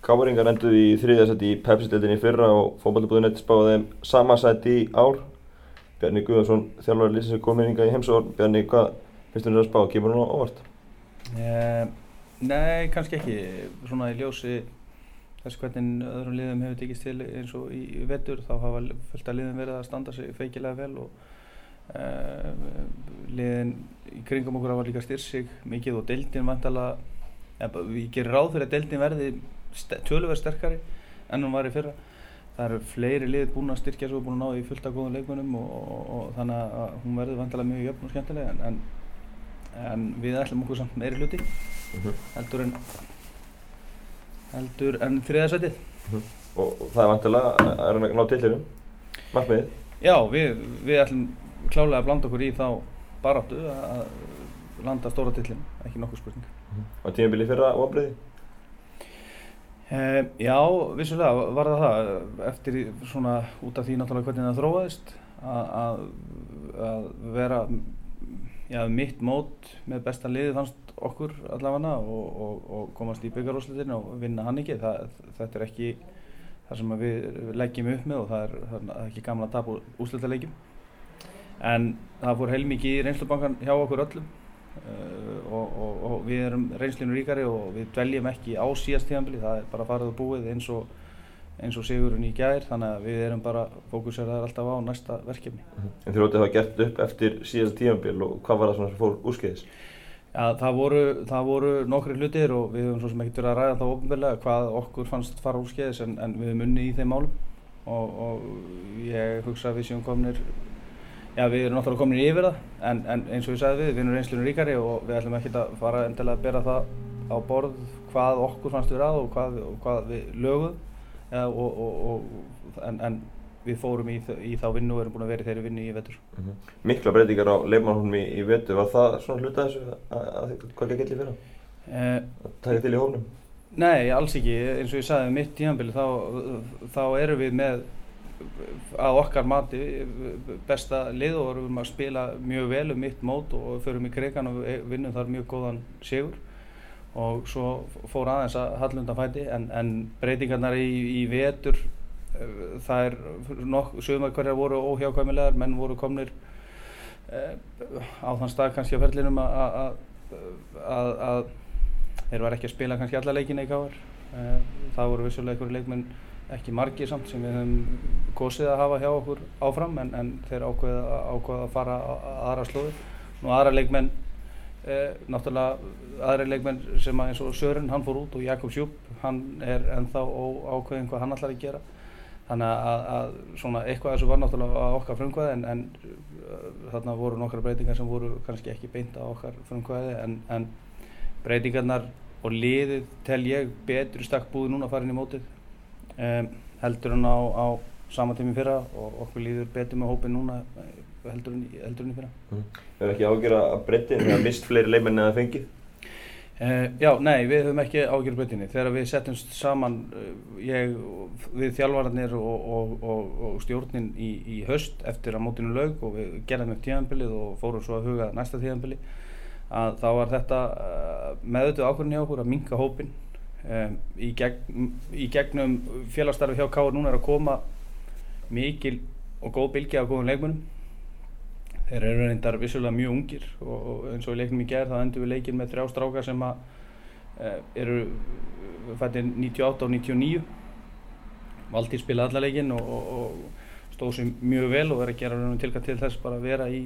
Káringar enduð í þriðasætti í Pepsi-deltinni fyrra og fókbaltabúðinett spáði þeim samansætti í ár. Bjarni Guðarsson, þjálfari lýsins komin yngar í heimsóðan. Bjarni, hvað finnst þú þér að spá? Kemur hún á óvart? Eh, nei, kannski ekki. Svona í ljósi þess hvernig öðrum liðum hefur tekist til eins og í vettur þá hafa fullt að liðum verið að standa sig feikilega vel og eh, liðin í kringum okkur hafa líka styrt sig mikið og deildin vantala, við gerum ráð fyrir að deildin verði tölverð sterkari enn hún var í fyrra það eru fleiri lið búin að styrkja svo búin að ná í fullt af góðum leikmunum og, og, og þannig að hún verður vantilega mjög jöfn og skemmtilega en, en, en við ætlum okkur samt meiri hluti mm -hmm. heldur en heldur en þriðarsætið mm -hmm. og, og það er vantilega er að ná til þérum markmiðið Já, við, við ætlum klálega að blanda okkur í þá baráttu að landa stóra tillin, ekki nokkuð spurning mm -hmm. Og tímabili fyrra ofriði? Uh, já, vissulega var það það eftir svona út af því náttúrulega hvernig það þróaðist að, að vera já, mitt mót með besta liði fannst okkur allavega og, og, og komast í byggjarúslitin og vinna hann ekki. Það, þetta er ekki það sem við leggjum upp með og það er, það er ekki gamla tap úr úslitalegjum en það fór heilmikið í reynslubankan hjá okkur öllum og, og, og við erum reynslinu ríkari og við dveljum ekki á síðast tíðanbili það er bara farið og búið eins og eins og sigurinn í gæðir þannig að við erum bara fókuseraðar alltaf á næsta verkefni -huh. En þið rótið það gert upp eftir síðast tíðanbili og hvað var það sem fór úrskeiðis? Já það voru, það voru nokkri hlutir og við höfum svo sem ekkert verið að ræða þá ofinverlega hvað okkur fannst fara úrskeiðis en, en við höfum unni í þeim málum og, og ég hugsa að við séum komnir Já, við erum náttúrulega komin yfir það, en, en eins og ég sagði við, við erum reynslunum ríkari og við ætlum ekki að fara endilega að bera það á borð hvað okkur fannst við að og hvað, og hvað við og, en, en við fórum í, í þá vinnu og erum búin að vera í þeirri vinnu í vettur. Mm -hmm. Mikla breytingar á leifmannhónum í, í vettur, var það svona hluta þessu að, að hvað ekki allir vera? Eh, að taka til í hónum? Nei, alls ekki, eins og ég sagði mitt tímanbili þá, þá erum við með að okkar mati besta lið og vorum að spila mjög vel um mitt mót og förum í krigan og vinnum þar mjög góðan sigur. Og svo fór aðeins að hallunda fæti en, en breytingarnar í, í vetur eh, það er sögum að hverjar voru óhjákvæmilegar menn voru komnir uh, á þann stað kannski á ferlinum að þeir var ekki að spila kannski alla leikina í káar uh, það voru vissulega einhverju leikmenn ekki margir samt sem við höfum kosið að hafa hjá okkur áfram en, en þeir ákveða, ákveða að fara að aðra slóðu. Nú aðra leikmenn, eh, náttúrulega aðra leikmenn sem að eins og Sören, hann fór út og Jakob Sjúp, hann er ennþá ákveðin hvað hann ætlar að gera. Þannig að, að svona eitthvað þessu var náttúrulega á okkar frumkvæði en, en þarna voru nokkra breytingar sem voru kannski ekki beint á okkar frumkvæði en, en breytingarnar og liðið tel ég betri stakk búið núna að fara inn í mótið um, heldur en á, á sama tími fyrra og okkur líður betur með hópin núna eh, heldur en, heldur en í fyrra. Mm. Er ekki ágjör að breytti þegar mist fleiri leifmenn eða fengið? Uh, já, nei, við höfum ekki ágjör breytinni. Þegar við setjumst saman, uh, ég, við þjálfvararnir og, og, og, og stjórnin í, í höst eftir að mótinu laug og við gerðum upp tíðanbilið og fórum svo að huga næsta tíðanbili, að þá var þetta uh, meðutu ákvörðin hjá okkur að minka hópin Um, í, gegn, í gegnum félagsstarfi hjá Káur núna er að koma mikil og góð bylgi af góðum leikmunum þeir eru reyndar vissulega mjög ungir og, og eins og í leiknum í gerð þá endur við leikin með þrjá strákar sem að uh, eru fættir 98 og 99 Valtýr spila alla leikin og, og, og stóð sér mjög vel og verið að gera tilkvæmt til þess bara að vera í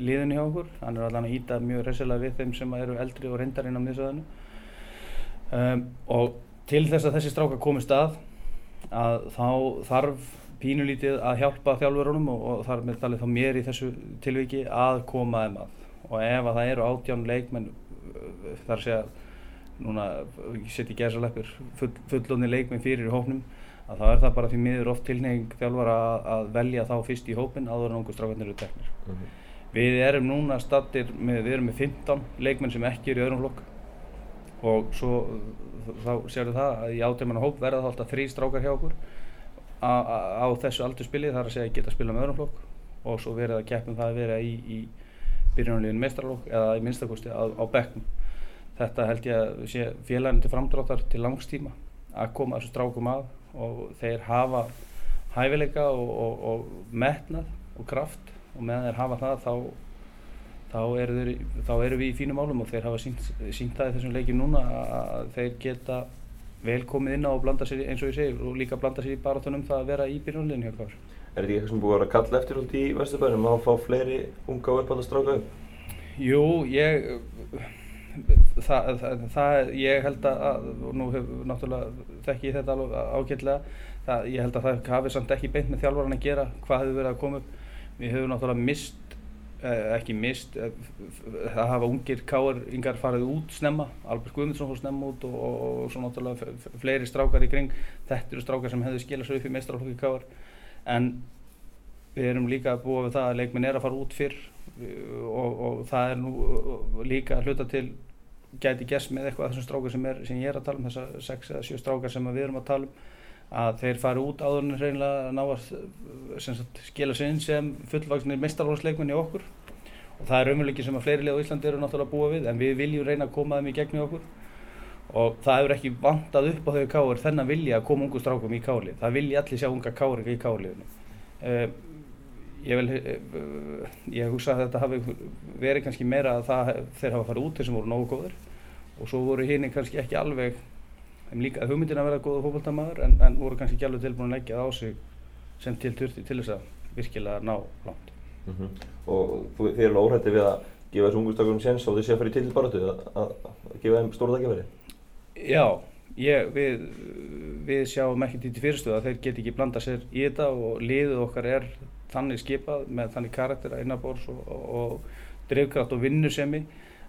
liðinu hjá okkur. Hann er allan að íta mjög resilega við þeim sem eru eldri og reyndar inn á miðsöðinu um, og til þess að þessi stráka komist að að þá þarf pínulítið að hjálpa þjálfurunum og, og þar með talið þá mér í þessu tilviki að koma þeim að. Og ef að það eru átján leikmenn þar sé að núna setjum gæsaleppir full, fullóni leikmenn fyrir í hóknum að þá er það bara því miður oft tilneying þjálfar að, að velja þá fyrst í hópin áður en ungu strákarnir eru teknir. Mm -hmm. við erum núna stattir með, við erum með 15 leikmenn sem ekki eru í öðrum flokk og svo þá séu það að í átæmanna hóp verða þá alltaf þrý strákar hjá okkur á, þessu aldurspili þar að segja að geta að spila með öðrum flokk. Og svo verið að keppum það að vera í, í byrjunarliðin mestrarlokk eða í minnstakosti á, á bekknum. Þetta held ég að sé félagin til framdráttar til langstíma að koma þessu strákum að og þeir hafa hæfileika og, og, og metnað og kraft. Og meðan þeir hafa það þá þá eru, við í fínum álum og þeir hafa sínt, það í þessum leikjum núna að þeir geta vel komið inn á og blanda sér eins og ég segir og líka blanda sér í barátunum það að vera í byrjunleginu hjá Kári. Er þetta ekki eitthvað sem búið að vera að kalla eftir út í Vesturbænum að fá fleiri unga og uppátt að stráka upp? Jú, ég það, það, það ég held að, og nú hefur náttúrulega þekki ég þetta alveg ágætlega það, ég held að það hafi samt ekki beint með þjálfvaran að gera hvað hefur verið að koma upp við hefur náttúrulega mist ekki mist eh, það hafa ungir káeringar farið út snemma Albert Guðmundsson fór snemma út og, og, og svo náttúrulega fleiri strákar í kring. Þetta eru strákar sem hefðu skilast svo upp í meistrarflokki káar en við erum líka búa við það að leikminn er að fara út fyrr og, og það er nú líka að hluta til gæti gæst með eitthvað þessum strákar sem, er, sem ég er að tala um þessar 6 eða 7 strákar sem við erum að tala um að þeir fari út áður en reynilega ná að sagt, skila sér inn sem fullvaksnir meistarhóðsleikmenn í okkur. Og það er umveruleiki sem að fleiri lið á Íslandi eru náttúrulega að búa við en við viljum reyna að koma þeim í gegn í okkur. Og það hefur ekki vantað upp á þau káur þennan vilja að koma ungu strákum í kálið það vilja allir sjá unga káur í káliðinu uh, ég vil uh, ég hugsa að þetta hafi verið kannski meira að það, þeir hafa farið út þessum voru nógu góður og svo voru hinn kannski ekki alveg þeim líka hugmyndin að vera góða fólkvöldamaður en, en voru kannski ekki alveg tilbúin að leggja það á sig sem til turti til þess að virkilega ná langt. Mm -hmm. Og þið er alveg óhætti við að gefa þessu ungurstakurum séns þið sé að fara í tilbaratu að, að, að gefa þeim stóra takkifæri Já, ég, við, við sjáum ekki til fyrirstöðu að þeir get ekki blanda sér í þetta og liðið okkar er þannig skipað með þannig karakter að innabórs og, og, og drivkraft og vinnusemi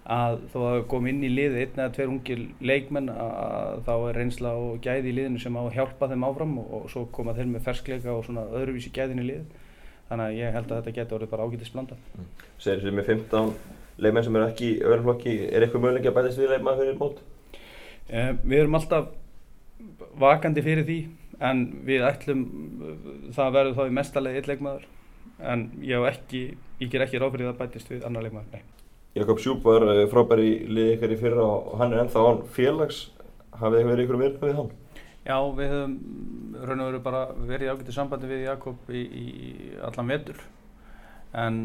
að þó að koma inn í liðið einn eða tveir ungir leikmenn að þá er reynsla og gæði í liðinu sem á að hjálpa þeim áfram og, og svo koma þeir með ferskleika og svona öðruvísi gæðin í lið þannig að ég held að þetta getur orðið bara ágætist blanda. Mm. Segir þið með 15 leikmenn sem eru ekki í öðruflokki, er eitthvað möguleik að bætast við leikmenn fyrir mót? Eh, við erum alltaf vakandi fyrir því en við ætlum það verður þá í mestalegi eitt leikmaður. En ég, ekki, ég ger ekki ráð fyrir það bætist við annar leikmaður, nei Jakob Sjúp var eh, frábær í liði ykkar í fyrra og hann er ennþá án félags. Hafið þið verið ykkur verið við hann? Já, við höfum raun og veru bara verið í ágættu sambandi við Jakob í, í allan vetur. En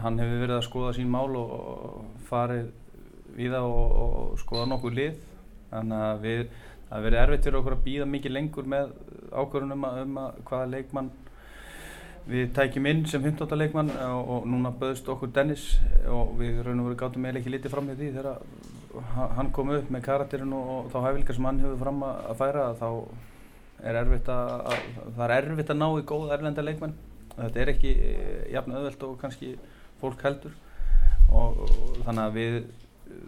hann hefur verið að skoða sín mál og farið við það og, og skoða nokkuð lið. Þannig að það verið erfitt fyrir okkur að býða mikið lengur með ákvörðunum um, um að hvaða leikmann Við tækjum inn sem 15. leikmann og, og núna böðst okkur Dennis og við raun og veru gáttum eiginlega ekki litið fram með því þegar hann kom upp með karakterinn og, þá hæfileikar sem hann hefur fram að færa þá er erfitt að, að það er erfitt að ná í góð erlenda leikmann þetta er ekki eh, jafn öðvöld og kannski fólk heldur og, og þannig að við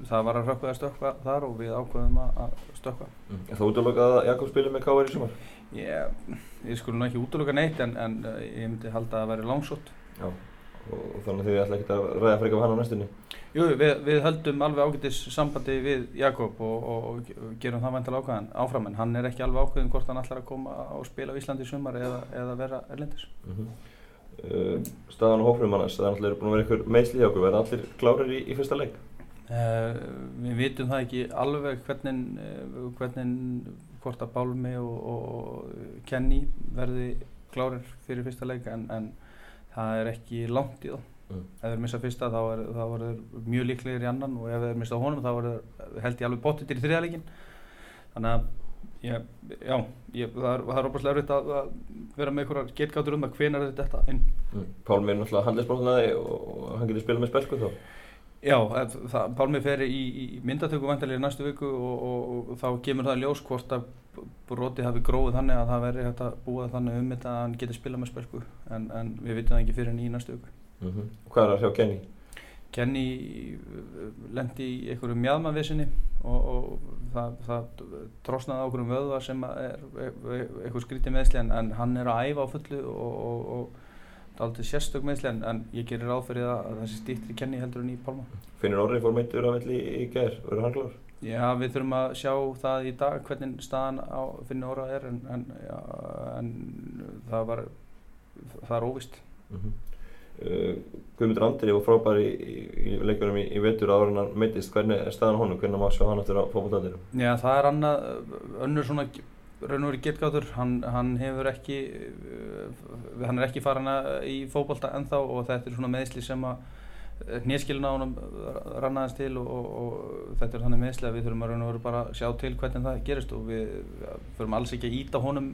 það var að hrökkva að stökka þar og við ákveðum að stökka mm. Er það útlökað að Jakob spilir með K.R. í sumar? Yeah, ég skulle nú ekki útlöka neitt en, en uh, ég myndi halda að væri langsótt Já, og, þannig þið ætla ekki að ræða frekar af hann á næstunni? Jú, við, við höldum alveg ágættis sambandi við Jakob og, og, og gerum það vantilega ákvæðan áfram en hann er ekki alveg ákveðin hvort hann ætlar að koma og spila á Íslandi í sumar eða, eða vera erlendis mm -hmm. uh, Staðan og hófrum annars, það er alltaf búin að vera einhver meðsli hjá okkur, verða allir klárir í, í fyrsta leik? Uh, við vitum það ekki alveg hvernig, uh, hvernig hvort að Bálmi og, og Kenny verði klárir fyrir fyrsta leik en, en það er ekki langt í þá mm. ef þeir missa fyrsta þá er það mjög líklegir í annan og ef þeir missa honum þá er, held ég alveg bóttið til í þriðaleikin þannig að ég, já, ég, það er, er óbúrslega erfitt að, að vera með einhverjar getgáttur um að hvena er þetta inn mm. Pálmi er náttúrulega handlisbólnaði og hann getur spilað með spelsku þá Já, Pálmi fer í, í myndatöku vantilega í næstu viku og, og, og þá kemur það ljós hvort að broti hafi gróið þannig að það veri hægt að búa þannig um þetta að hann geti spilað með spilku en, en við vitum það ekki fyrir henni í næstu viku. Mm -hmm. Hvað er það hjá Kenny? Kenny uh, lendi í einhverju mjadmavissinni og, og það, það trosnaði á einhverjum vöðva sem er einhver skrítið meðsli en, en hann er að æfa á fullu og það aldrei sérstök meðsli en, en ég gerir áferðið að þessi stýttri kenni heldur en í Pálma. Finnir orðið fór meintur að velli í gerð, verður hann klar? Já, við þurfum að sjá það í dag hvernig staðan á finnir orðað er en, en, já, en það var það er óvist. Mm -hmm. uh, Guðmundur Andri var frábær í, í, í leikurum í, í vettur en hann meitist, hvernig er staðan honum, hvernig má sjá hann eftir á fólkvöldandirum? Já, það er annað, önnur svona raun og verið getgátur, hann, hann hefur ekki, uh, hann er ekki farin í fókbalta ennþá og þetta er svona meðsli sem að hneskilin á honum rannaðast til og, og, og þetta er þannig meðsli að við þurfum að raun og verið bara sjá til hvernig það gerist og við þurfum alls ekki að íta honum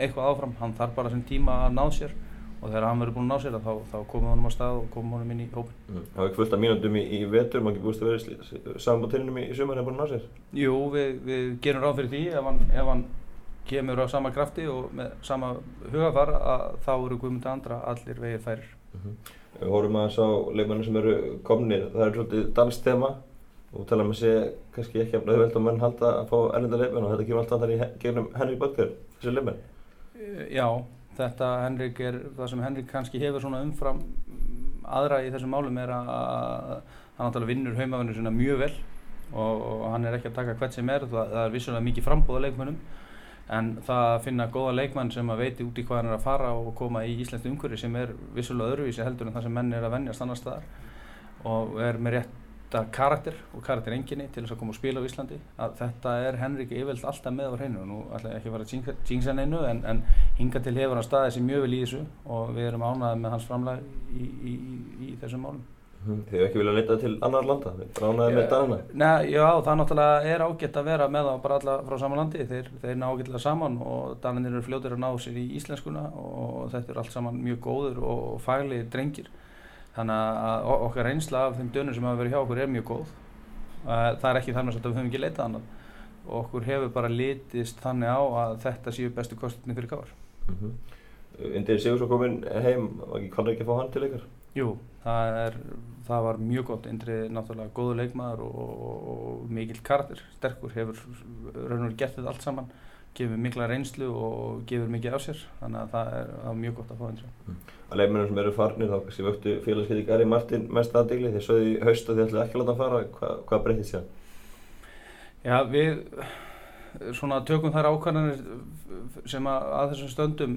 eitthvað áfram, hann þarf bara sem tíma að ná sér og þegar hann verður búin að ná sér þá, þá komum honum á stað og komum honum inn í hópin. Mm. Það fullt af mínundum í, í vetur, maður ekki búist að vera saman á tinnum í, í sumar en búin að ná sér? Jú, við, við gerum ráð fyrir því ef hann, ef hann kemur á sama krafti og með sama hugafar að þá eru Guðmund andra allir vegið færir. Mm -hmm. Við horfum aðeins á leikmennir sem eru komnir, það er svolítið dansk tema og tala með sig kannski ekki að auðvelt að menn halda að fá ennenda leikmenn og þetta kemur alltaf þannig gegnum Henrik Böttger, þessi leikmenn. Já, þetta Henrik er, það sem Henrik kannski hefur svona umfram aðra í þessum málum er að hann náttúrulega vinnur haumafennur svona mjög vel og, og hann er ekki að taka hvert sem er, það, það er vissulega mikið frambóða leikmennum en það að finna góða leikmann sem að veiti út í hvað hann er að fara og koma í Íslands umhverfi sem er vissulega öðruvísi heldur en það sem menn er að vennjast annar staðar og er með rétta karakter og karakter enginni til þess að koma og spila á Íslandi að þetta er Henrik yfirveld alltaf með á hreinu. Og nú ætla ég ekki að fara að tjingsa neinu en, en hinga til hefur hann staðið sér mjög vel í þessu og við erum ánaðið með hans framlag í, í, í, í þessum málum Þið hefur ekki viljað leita til annar landa, þið ánaðið með Danina? Nei, já, það náttúrulega er ágætt að vera með þá bara alla frá saman landi, þeir, þeir ná ágættilega saman og Daninir eru fljótir að ná sér í íslenskuna og þetta er allt saman mjög góður og fagli drengir. Þannig að okkar reynsla af þeim dönur sem hafa verið hjá okkur er mjög góð. Það er ekki þannig að við höfum ekki leitað annað okkur hefur bara litist þannig á að þetta séu bestu kostinni fyrir káar. Mm -hmm. Indið Sigursson kominn heim, var ekki kannski ekki að fá hann til ykkar? Jú, það, er, það var mjög gott, Indrið náttúrulega góðu leikmaður og, og, og mikill karakter, sterkur, hefur raun og gert þetta allt saman, gefur mikla reynslu og gefur mikið af sér, þannig að það er, það er mjög gott að fá Indrið. Mm. Að leikmennir sem eru farnir, þá kannski vöktu félagskeiði Gary Martin mest aðdegli, þeir sögðu í haust að þið ætlaði ekki að láta hann fara, Hva, hvað breytið sér? Já, við svona tökum þær ákvarðanir sem að, að þessum stöndum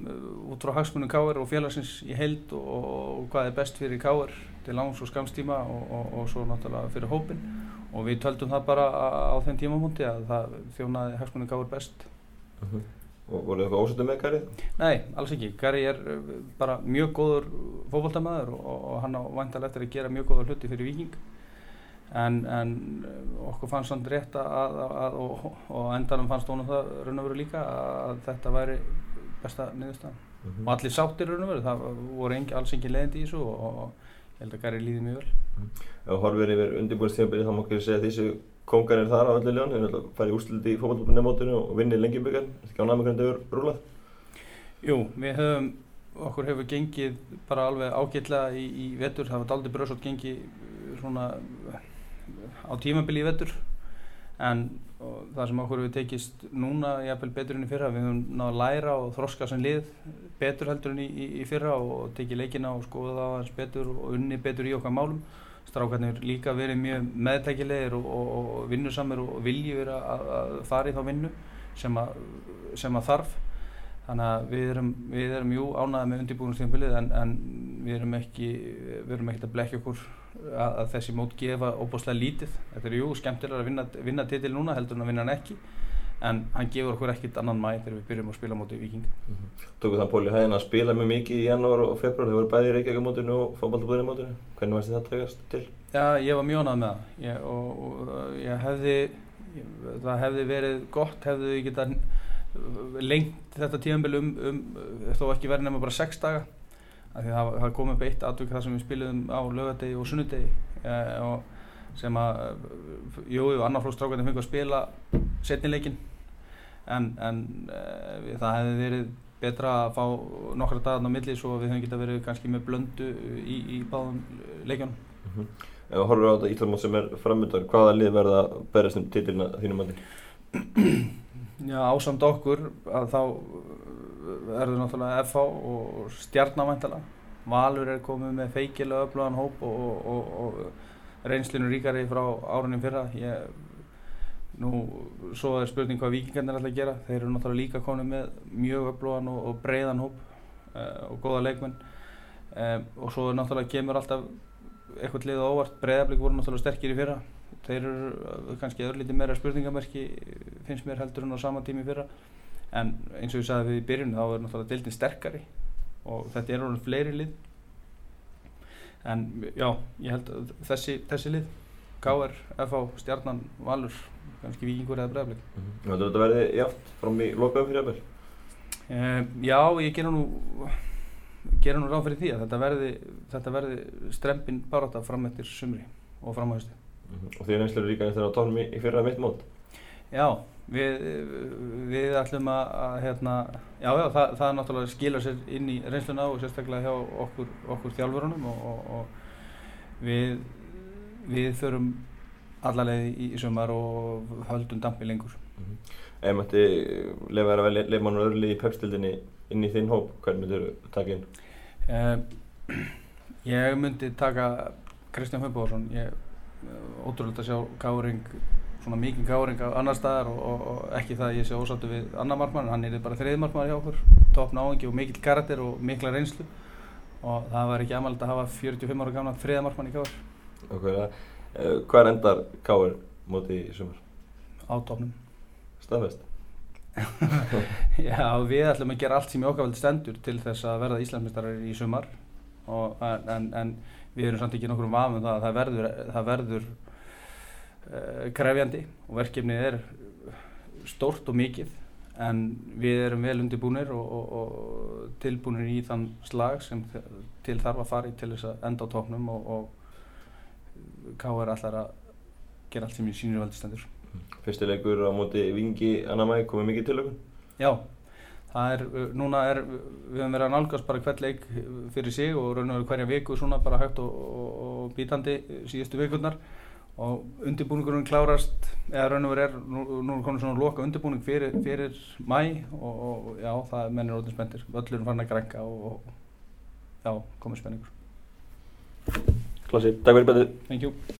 út frá hagsmunum káir og félagsins í heild og, og hvað er best fyrir káir til langs og skamstíma og, og, og svo náttúrulega fyrir hópin og við töldum það bara á þenn tímamúndi að það þjónaði hagsmunum káir best uh -huh. Og voru þið eitthvað ósöndum með Gary? Nei, alls ekki. Gary er bara mjög góður fókbaltamaður og hann á vantalegt að gera mjög góða hluti fyrir viking en, en okkur fannst samt rétt að, að, að og, og endanum fannst honum það raun og veru líka að þetta væri besta niðurstaðan mm -hmm. og allir sáttir raun og veru, það voru engi, alls ekki leiðindi í þessu og, og ég held að Gary líði mjög vel mm. Ef horfið yfir undirbúinstíðanbyrði þá má ekki segja þessu kongar er þar á öllu ljón, erum farið úrsluti í fólkváltabunni og vinnið lengjuböggan, þetta ekki á námi hvernig þetta hefur rúlað? Jú, við höfum okkur hefur gengið bara alveg ágætlega í, í vetur, það var daldi bröðsótt gengið svona á tímabili í vettur en það sem okkur hefur tekist núna jafnvel betur enn í fyrra við höfum náðu að læra og þroska sem lið betur heldur enn í, í, í fyrra og tekið leikina og skoða það aðeins betur og unni betur í okkar málum. Strákarnir líka verið mjög meðtækilegir og, og, og vinnusamir og vilji verið að, að fara í þá vinnu sem að, sem að þarf. Þannig að við erum, við erum jú ánaðið með undirbúinustíðanbilið en, en við erum ekki við erum ekkert að blekja okkur að, að þessi mót gefa óbúslega lítið. Þetta er jú skemmtilega að vinna, vinna titil núna heldur en að vinna hann ekki en hann gefur okkur ekkert annan mæ þegar við byrjum að spila mótið í Viking mm -hmm. Tóku það Póli Hæðin að spila mjög mikið í janúar og februar, þau voru bæði í Reykjavík mótinu og fókbaltabúðinu mótinu. Hvernig varst þetta takast til? Já, ég var mjög ánað með það. Ég, og, og ég hefði ég, það hefði verið gott hefði við getað lengt þetta tíðanbili um, um þó ekki verið nema bara 6 daga það, það kom upp eitt atvökk þar sem við spilum á lögadegi og sunnudegi e, og sem að jú, annar flóstrákandi fengið að spila setnileikin en, en e, það hefði verið betra að fá nokkra dagarn á milli svo við höfum geta verið kannski með blöndu í, í báðum leikjónum mm -hmm. Ef við horfum á þetta Íslamót sem er framöndan, hvaða lið verða að berjast um titilina þínum mandi? Já, ásamt okkur að þá verður náttúrulega FH og stjarnavæntalega Valur er komið með feikilega öflugan hóp og, og, og, og reynslinu ríkari frá árunum fyrra. Ég, nú, svo er spurning hvað vikingarnir ætla að gera. Þeir eru náttúrulega líka komið með mjög öflugan og breiðan hóp uh, og góða leikmenn. Um, og svo náttúrulega kemur alltaf eitthvað lið og óvart. Breiðablík voru náttúrulega sterkir í fyrra. Þeir eru kannski öðru lítið meira spurningamerki finnst mér heldur en á sama tími fyrra en eins og ég sagði við í byrjun þá er náttúrulega deildin sterkari og þetta er orðin fleiri lið en já, ég held að þessi, þessi lið K.R. F.A. Stjarnan, Valur kannski Víkingur eða Breiðablik Þú heldur þetta verði játt fram í lokaðu fyrir jafnvel? Uh, já, ég gera nú gera nú ráð fyrir því að þetta verði, þetta verði strempin barátta fram eftir sumri og fram á hausti. Og því reynslu eru líka eftir að tónum í, í fyrra mitt mót? Já, við, við ætlum að, að hérna, já, já, það, það náttúrulega skilur sér inn í reynsluna og sérstaklega hjá okkur, okkur þjálfurunum og, og, og við, við förum allarleið í, í sumar og höldum dampi lengur. Mm -hmm. Ef mætti lefa þér að velja leifmann og öðru í pepstildinni inn í þinn hóp, hvern myndir þú taka inn? Uh, ég myndi taka Kristján Höfbóðarsson ég ótrúlega að sjá gáring svona mikið gáring á annar staðar og, og, og ekki það að ég sé ósáttu við annar markmann, hann er bara þriðið markmann hjá okkur. Topp náengi og mikill karakter og mikla reynslu. Og það var ekki amald að hafa 45 ára gamla þriðið markmann í gáður okay, uh, Hvað endar gáður mótið í sumar? Á toppnum. Staðfest? Já, við ætlum að gera allt sem í okkar stendur til þess að verða Íslandsmyndstarar í sumar. Og, en, en við erum samt ekki nokkur um aðum það að það verður, það verður uh, krefjandi og verkefnið er stórt og mikið en við erum vel undirbúinir og, og, og tilbúinir í þann slag sem til þarf að fara í til þess að enda á tóknum og K.R. allar að gera allt sem í sínur valdistendur Fyrstilegur á móti Vingi Anamæ komið mikið til okkur? Já, það er, núna er, við höfum verið að nálgast bara hvert leik fyrir sig og raun og veru hverja viku svona bara hægt og, og, og bítandi síðustu vikurnar og undirbúningurinn klárast, eða raun og veru er, nú, nú er komin svona loka undirbúning fyrir, fyrir mæ og, og já, það er mennir ótinn spendir, öllurum farin að grænka og já, komið spenningur. Klassi, takk fyrir betið. Thank you.